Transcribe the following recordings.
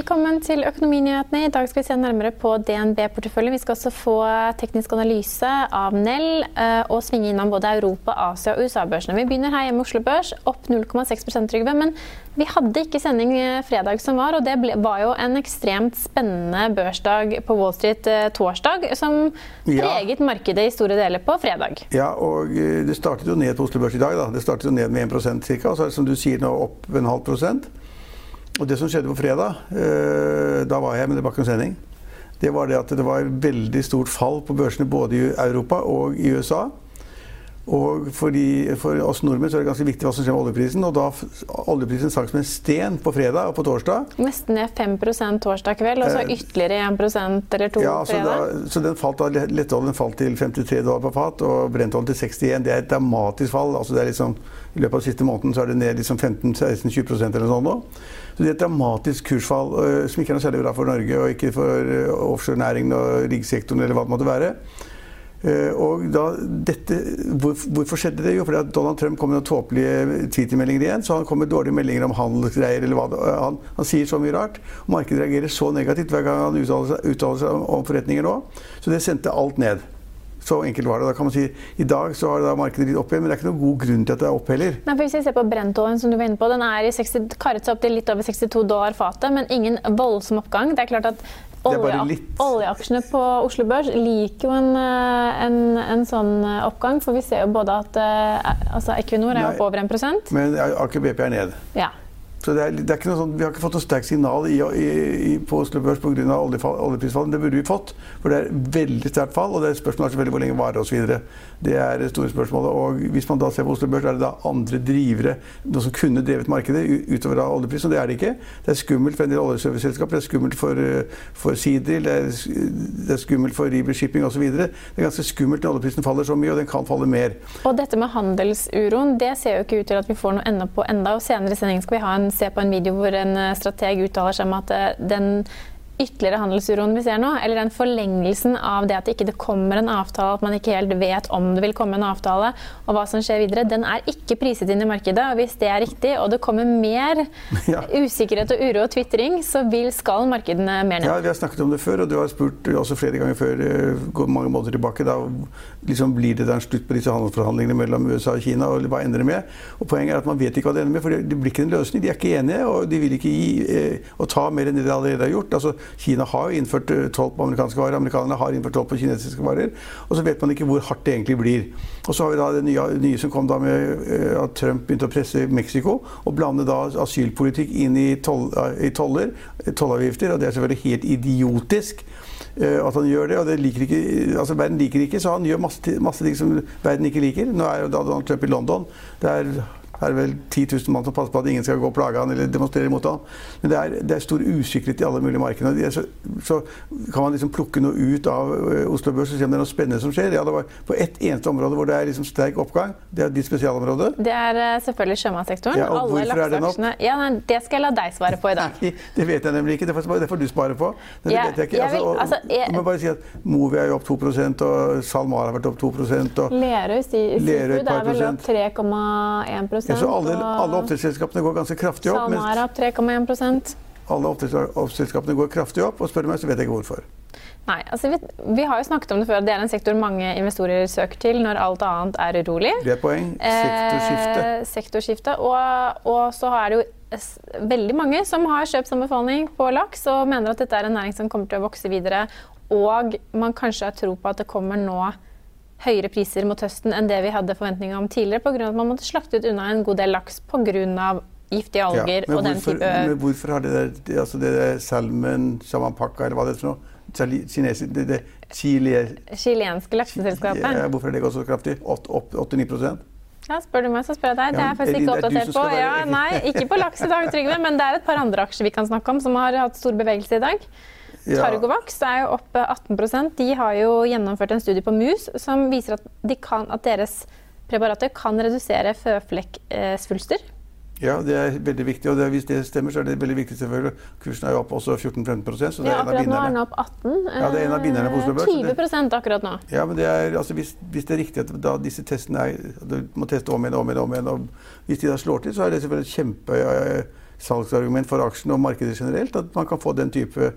Velkommen til Økonominyhetene. I dag skal vi se nærmere på DNB-porteføljen. Vi skal også få teknisk analyse av Nell eh, og svinge innom både Europa-, Asia- og USA-børsene. Vi begynner her hjemme Oslo Børs, opp 0,6% Trygve. Men vi hadde ikke sending eh, fredag som var, og det ble, var jo en ekstremt spennende børsdag på Wall Street eh, torsdag, som preget ja. markedet i store deler på fredag. Ja, og det startet jo ned på Oslo Børs i dag. Da. Det startet jo ned med 1% ca. Så er det som du sier nå opp en halv prosent. Og det som skjedde på fredag, eh, da var jeg, men det var ikke noen sending, det var det at det var veldig stort fall på børsene både i Europa og i USA. Og fordi, For oss nordmenn så er det ganske viktig hva som skjer med oljeprisen. og da Oljeprisen sank som en sten på fredag og på torsdag. Nesten ned 5 torsdag kveld, og så eh, ytterligere 1 eller 2 ja, fredag. Da, så den falt da, Lettoljen falt til 53 dollar på fat, og brentoljen til 61. Det er et dramatisk fall. altså det er liksom, I løpet av siste måneden så er det ned liksom 15-16-20% eller noe sånt. Så det er et dramatisk kursfall øh, som ikke er noe særlig bra for Norge, og ikke for øh, offshorenæringen og riggsektoren eller hva det måtte være. Øh, og da, dette, hvor, hvorfor skjedde det? Jo, fordi at Donald Trump kom med noen tåpelige Twitter-meldinger igjen. Så han kom med dårlige meldinger om handelsgreier eller hva han, han, sier så mye rart. Markedet reagerer så negativt hver gang han uttaler seg, uttaler seg om forretninger nå. Så det sendte alt ned. Så enkelt var det. Da kan man si, I dag så har markedet litt opp igjen, men det er ikke noen god grunn til at det er opp heller. Nei, for Hvis vi ser på brentoljen, som du var inne på, den er i 60, karet seg opp til litt over 62 dollar fatet, men ingen voldsom oppgang. Det er klart at olje, oljeaksjene på Oslo Børs liker jo en, eh, en, en, sånn eh, oppgang, for vi ser jo både at eh, altså Equinor er opp over 1 Men Aker BP er ned. Ja. Så det er, det er sånn, Vi har ikke fått noe sterkt signal i, i, i, på Oslo Børs pga. oljeprisfallet. Det burde vi fått, for det er veldig sterkt fall. Og det er spørsmålet selvfølgelig hvor lenge varer osv. Det er det store spørsmålet. Og hvis man da ser på Oslo Børs, er det da andre drivere noe som kunne drevet markedet utover av oljepris, og det er det ikke. Det er skummelt for en del oljeserviceselskaper, det er skummelt for, for Seadrill, det, det, er skummelt for Riber Shipping osv. Det er ganske skummelt når oljeprisen faller så mye, og den kan falle mer. Og dette med handelsuroen, det ser jo ikke ut til at vi får noe ende på enda, og senere i sendingen skal vi ha en se på en video hvor en eh, strateg uttaler seg om at eh, den ytterligere handelsuroen vi ser nå, eller den forlengelsen av det at det ikke kommer en avtale, at man ikke helt vet om det vil komme en avtale, og hva som skjer videre, den er ikke priset inn i markedet. og Hvis det er riktig, og det kommer mer ja. usikkerhet og uro og tvitring, så vil, skal markedene mer ned. Ja, Vi har snakket om det før, og du har spurt også flere ganger før, eh, går mange måneder tilbake. da liksom Blir det en slutt på disse handelsforhandlingene mellom USA og Kina, og hva ender det med? Og Poenget er at man vet ikke hva det ender med, for det blir ikke en løsning. De er ikke enige, og de vil ikke gi eh, og ta mer enn det de allerede har gjort. Altså, Kina har jo innført eh, toll på amerikanske varer, amerikanerne har innført toll på kinesiske varer. Og så vet man ikke hvor hardt det egentlig blir. Og så har vi da det nye, nye som kom da med eh, at Trump begynte å presse Mexico og blande da asylpolitikk inn i, toll, i toller, tollavgifter. Og det er selvfølgelig helt idiotisk eh, at han gjør det. og det liker ikke, altså Verden liker ikke, så han gjør masse, masse ting som verden ikke liker. Nå er jo da Donald Trump i London. Det er er det vel 10 000 mann som passer på at ingen skal gå og plage han eller demonstrere mot han. Men det er, det er stor usikkerhet i alle mulige markeder. Så, så, kan man liksom plukke noe ut av eh, Oslo Børs og se om det er noe spennende som skjer. Ja, det var på ett eneste område hvor det er liksom sterk oppgang. Det er ditt spesialområde. Det er uh, selvfølgelig sjømatsektoren. Ja, hvorfor er? Ja, nei, det skal jeg la deg svare på i dag. Nei, det vet jeg nemlig ikke. Det får, det får du spare på. Det ja, vet jeg ikke. Altså, og, altså, jeg, må bare si at Movi er jo opp 2% og SalMar har vært opp 2 og Lerøy Seafood er vel opp 3,1 Ja, så alle, alle oppdrettsselskapene går ganske kraftig opp. SalMar er opp 3,1 alle oppdrettsselskapene går kraftig opp, og spør du meg, så vet jeg ikke hvorfor. Nei, altså vi, vi har jo snakket om det før. Det er en sektor mange investorer søker til når alt annet er urolig. Det er poeng. Sektorskifte. Eh, sektorskifte. Og, og så er det jo veldig mange som har kjøpsanbefaling på laks og mener at dette er en næring som kommer til å vokse videre. Og man kanskje har tro på at det kommer nå høyere priser mot høsten enn det vi hadde forventninger om tidligere, pga. at man måtte slakte ut unna en god del laks pga. giftige alger men og den hvorfor, type men hvorfor har det der det, altså det der salmon, shamanpakka, eller hva det er for noe? Kinesi, Det, det chile, chilenske lakseselskapet. ja, Hvorfor er det gått så kraftig? 8-9 Ja, spør du meg, så spør jeg deg. Det er jeg faktisk ikke oppdatert på. Ja, nei, ikke på laks i dag, Trygve, men det er et par andre aksjer vi kan snakke om som har hatt stor bevegelse i dag. Targovax er jo opp 18% De har jo gjennomført en studie på mus som viser at, de kan, at deres preparater kan redusere føflekksvulster. Ja, det er veldig viktig. Og det, hvis det stemmer, så er det veldig viktig selvfølgelig. Kursen er jo opp også 14-15 så det Ja, er en av akkurat nå er den opp 18. Ja, det er en av vinnerne på Oslo Børs, det- 20 akkurat nå. Ja, men det er, altså, hvis, hvis det er riktig at da disse testene er Du må teste om igjen om igjen. om igjen, og Hvis de da slår til, så er det selvfølgelig et kjempesalgsargument for aksjen og markedet generelt at man kan få den type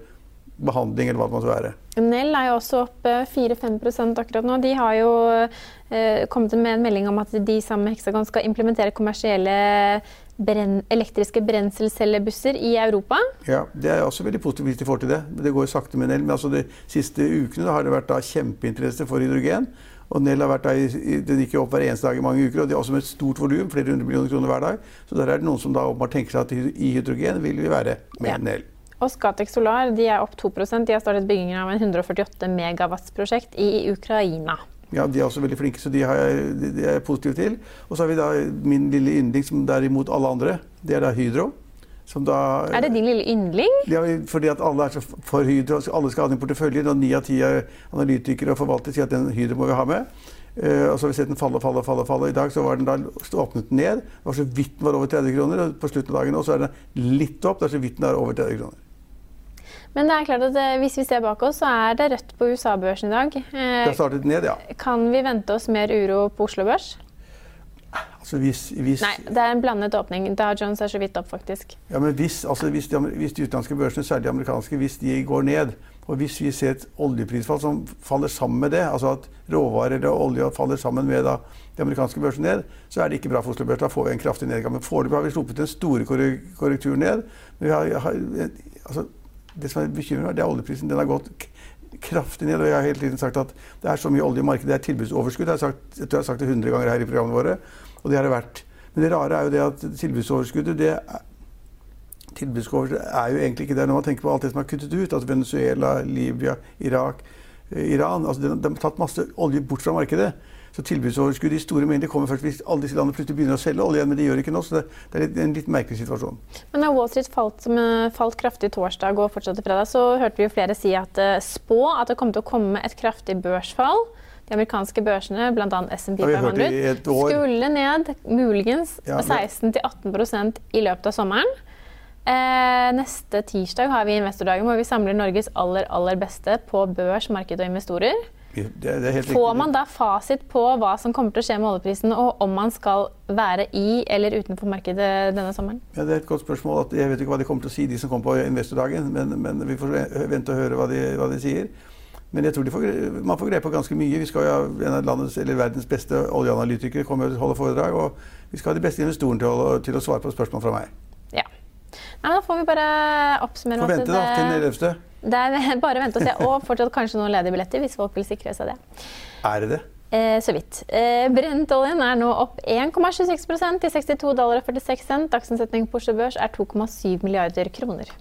behandling, eller hva det måtte være. Nell er jo også opp eh, 4-5 akkurat nå. De har jo eh, kommet med en melding om at de sammen med Hexagon skal implementere kommersielle brenn, elektriske brenselcellebusser i Europa. Ja, Det er også veldig positivt hvis de får til det. Det går sakte med Nell. Men altså de siste ukene har det vært da kjempeinteresse for hydrogen. Og Nell har vært der, i, den gikk opp hver eneste dag i mange uker, og det er også med et stort volum, flere hundre millioner kroner hver dag. Så der er det noen som da åpenbart tenker seg at i i hydrogen vil vi være med Ja. Nell. Og Scatec Solar de er opp 2 De har startet byggingen av en 148 megawatts-prosjekt i Ukraina. Ja, De er også veldig flinke, så de, har de, de er jeg positiv til. Og så har vi da min lille yndling, som derimot alle andre. Det er da Hydro. Som da, Er det din lille yndling? Ja, fordi at alle er så for Hydro. Alle skal ha den i porteføljen. Og ni av ti analytikere og forvaltere sier at den Hydro må vi ha med. Uh, og så har vi sett den falle, falle, falle. falle. I dag så var den da, så åpnet den ned. Det var så vidt den var over 30 kroner. Og på slutten av dagen Og så er den litt opp. Det er så vidt den er over 30 kroner. Men det er klart at eh, hvis vi ser bak oss, så er det rødt på USA-børsen i dag. Det Eh, har startet ned, ja. Kan vi vente oss mer uro på Oslo Børs? Altså hvis, hvis, Nei, det er en blandet åpning. Dow Jones er så vidt opp, faktisk. Ja, men hvis, altså hvis, de, hvis de utenlandske børsene, særlig de amerikanske, hvis de går ned, og hvis vi ser et oljeprisfall som faller sammen med det, altså at råvarer og olje faller sammen med da, de amerikanske børsene ned, så er det ikke bra for Oslo Børs. Da får vi en kraftig nedgang. Men foreløpig har vi sluppet den store korre- korrekturen ned. Men vi har, har, altså, det som er bekymrende, det er oljeprisen. Den har gått kraftig ned. Og jeg har hele tiden sagt at det er så mye olje i markedet, det er tilbudsoverskudd. Jeg har sagt, jeg tror jeg har sagt det 100 ganger her i programmene våre. Og det har det vært. Men det rare er jo det at tilbudsoverskuddet det er, tilbudsoverskuddet er jo egentlig ikke der når man tenker på alt det som er kuttet ut. Altså Venezuela, Libya, Irak, eh, Iran. Altså de har tatt masse olje bort fra markedet. Så tilbudsoverskuddet i store mengder kommer først hvis alle disse landene plutselig begynner å selge olje. Men det gjør ikke nå, så det, det er en litt merkelig situasjon. Men da Wall Street falt, eh, falt kraftig torsdag og fortsatte fredag, så hørte vi jo flere si at eh, spå at det kom til å komme et kraftig børsfall. De amerikanske børsene, bl.a. Hørt 500, i et år. skulle ned muligens Ja, det- 16-18% i løpet av sommeren. Eh, neste tirsdag har vi investordagen hvor vi samler Norges aller, aller beste på børs, marked og investorer. Det, det Får man da fasit på hva som kommer til å skje med oljeprisen, og om man skal være i eller utenfor markedet denne sommeren? Ja, det er et godt spørsmål. Jeg vet ikke hva de kommer til å si, de som kommer på investordagen. Men, men vi får vente og høre hva de, hva de sier. Men jeg tror de får, man får greie på ganske mye. Vi skal jo ha en av landets, eller verdens beste oljeanalytikere komme og holde foredrag. Og vi skal ha de beste investorene til å, til å svare på spørsmål fra meg. Ja. Nei, men da får vi bare oppsummere Får at vente da, til den 11. det er bare å vente og se. Og fortsatt kanskje noen ledige billetter, hvis folk vil sikre seg det. Er det det? Eh, så vidt. Eh, Brentoljen er nå opp 1,26 til 62,46 dollar og 46. Dagsomsetning på Oslo Børs er 2,7 milliarder kroner.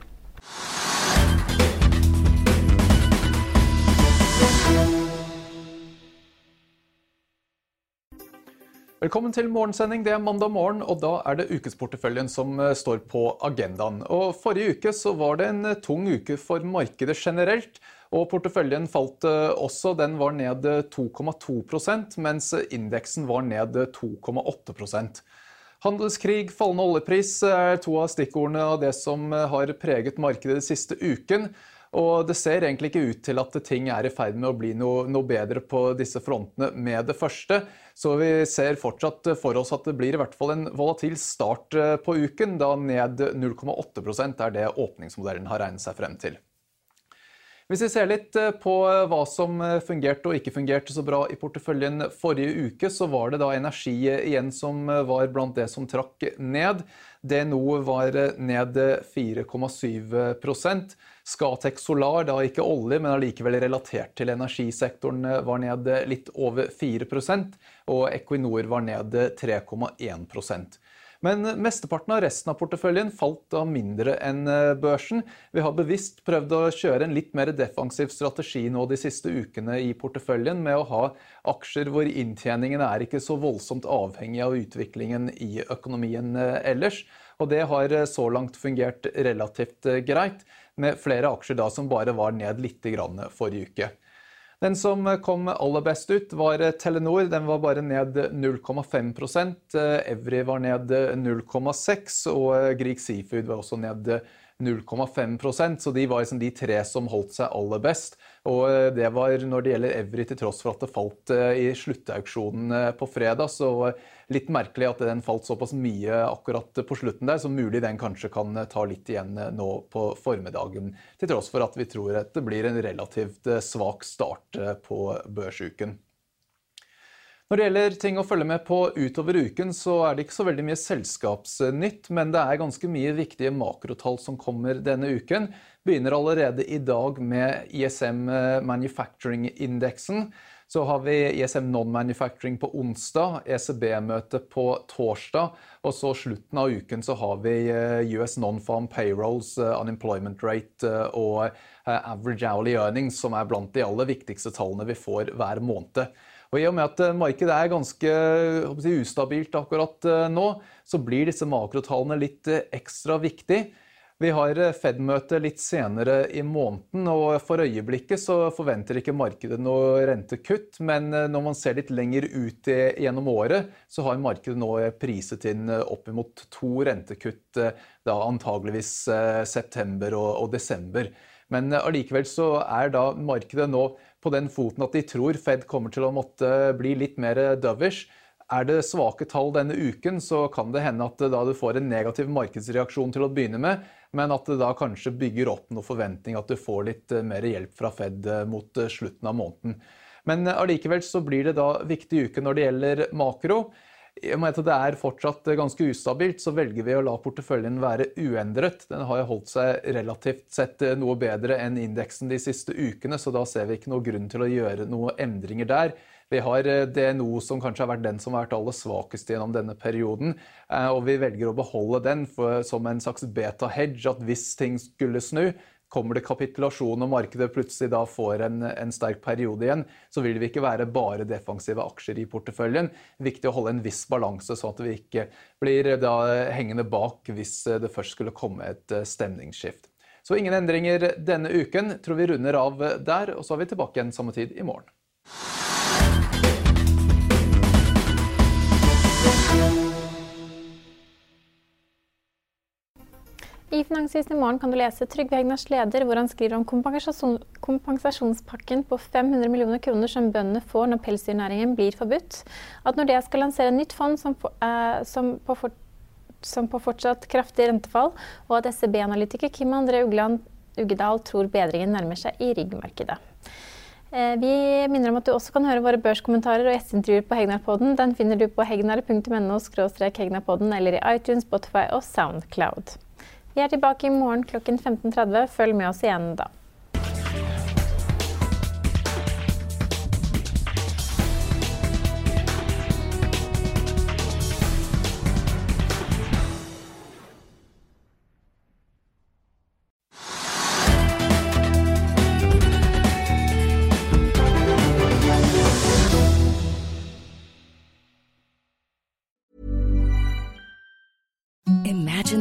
Velkommen til morgensending. Det er mandag morgen, og da er det ukesporteføljen som eh, står på agendaen. Og Forrige uke så var det en eh, tung uke for markedet generelt. Og porteføljen falt eh, også. Den var ned eh, 2,2% mens indeksen var ned eh, 2,8% Handelskrig, fallende oljepris er to av stikkordene av det som har preget markedet den siste uken. Og det ser egentlig ikke ut til at ting er i ferd med å bli noe, noe, bedre på disse frontene med det første. Så vi ser fortsatt for oss at det blir i hvert fall en volatil start eh, på uken, da ned 0,8% er det åpningsmodellen har regnet seg frem til. Hvis vi ser litt eh, på eh, hva som fungerte og ikke fungerte så bra i porteføljen forrige uke, så var det da energi igjen som var blant det som trakk ned. DNO var ned 4,7% Scatec Solar, da ikke olje, men allikevel relatert til energisektoren, var ned litt over 4% og Equinor var ned 3,1 men mesteparten av resten av porteføljen falt da mindre enn børsen. Vi har bevisst prøvd å kjøre en litt mer defensiv strategi nå de siste ukene i porteføljen, med å ha aksjer hvor inntjeningen er ikke så voldsomt avhengig av utviklingen i økonomien ellers. Og det har eh, så langt fungert relativt eh, greit, med flere aksjer da som bare var ned litt forrige uke. Den som kom aller best ut, var Telenor. Den var bare ned 0,5% Evry var ned 0,6 og Grieg Seafood var også ned 0,5% så de var liksom de tre som holdt seg aller best. Og eh, det var når det gjelder Evry, til tross for at det falt eh, i sluttauksjonen eh, på fredag. Så litt merkelig at den falt såpass mye akkurat på slutten der, så mulig den kanskje kan ta litt igjen nå på formiddagen. Til tross for at vi tror at det blir en relativt svak start på børsuken. Når det gjelder ting å følge med på utover uken, så er det ikke så veldig mye selskapsnytt, men det er ganske mye viktige makrotall som kommer denne uken. Begynner allerede i dag med ISM Manufacturing-indeksen. Så har vi ISM Non-Manufacturing på onsdag, ECB-møte på torsdag. Og så slutten av uken så har vi eh, US Non-Farm Payrolls, eh, Unemployment Rate eh, og Average Hourly Earnings, som er blant de aller viktigste tallene vi får hver måned. Og I og med at markedet er ganske si, ustabilt akkurat nå, så blir disse makrotallene litt ekstra viktig. Vi har Fed-møte litt senere i måneden, og for øyeblikket så forventer ikke markedet noe rentekutt. Men når man ser litt lenger ut gjennom året, så har markedet nå priset inn oppimot to rentekutt, da antageligvis september og desember. Men allikevel så er da markedet nå på den foten at de tror Fed kommer til å måtte bli litt mer dovish. Er det svake tall denne uken, så kan det hende at da du får en negativ markedsreaksjon til å begynne med, men at det da kanskje bygger opp noe forventning at du får litt eh, mer hjelp fra Fed eh, mot eh, slutten av måneden. Men allikevel så blir det da viktig uke når det gjelder makro. I og med at det er fortsatt ganske ustabilt, så velger vi å la porteføljen være uendret. Den har jo holdt seg relativt sett noe bedre enn indeksen de siste ukene, så da ser vi ikke noe grunn til å gjøre noen endringer der. Vi har eh, DNO som kanskje har vært den som har vært aller svakest gjennom denne perioden. Eh, og vi velger å beholde den for, som en slags beta-hedge, at hvis ting skulle snu, Kommer det kapitulasjon og markedet plutselig da får en, en, sterk periode igjen, så vil vi ikke være bare defensive aksjer i porteføljen. Viktig å holde en viss balanse, sånn at vi ikke blir da hengende bak hvis det først skulle komme et eh, stemningsskift. Så ingen endringer denne uken. Tror vi runder av der, og så er vi tilbake igjen samme tid i morgen. I i morgen kan du lese Trygve Hegnars leder, hvor han skriver om kompensasjon, kompensasjonspakken på 500 millioner kroner som bøndene får når pelsdyrnæringen blir forbudt. At Nordea skal lansere en nytt fond som, eh, som, på for, som, på fortsatt kraftig rentefall, og at SEB-analytiker Kim André Ugland Uggedal tror bedringen nærmer seg i riggmarkedet. Eh, vi minner om at du også kan høre våre børskommentarer og gjesteintervjuer på Hegnarpodden. Den finner du på hegnar.no hegnarpodden eller i iTunes, Spotify og Soundcloud. Vi er tilbake i morgen klokken 15.30. Følg med oss igjen da.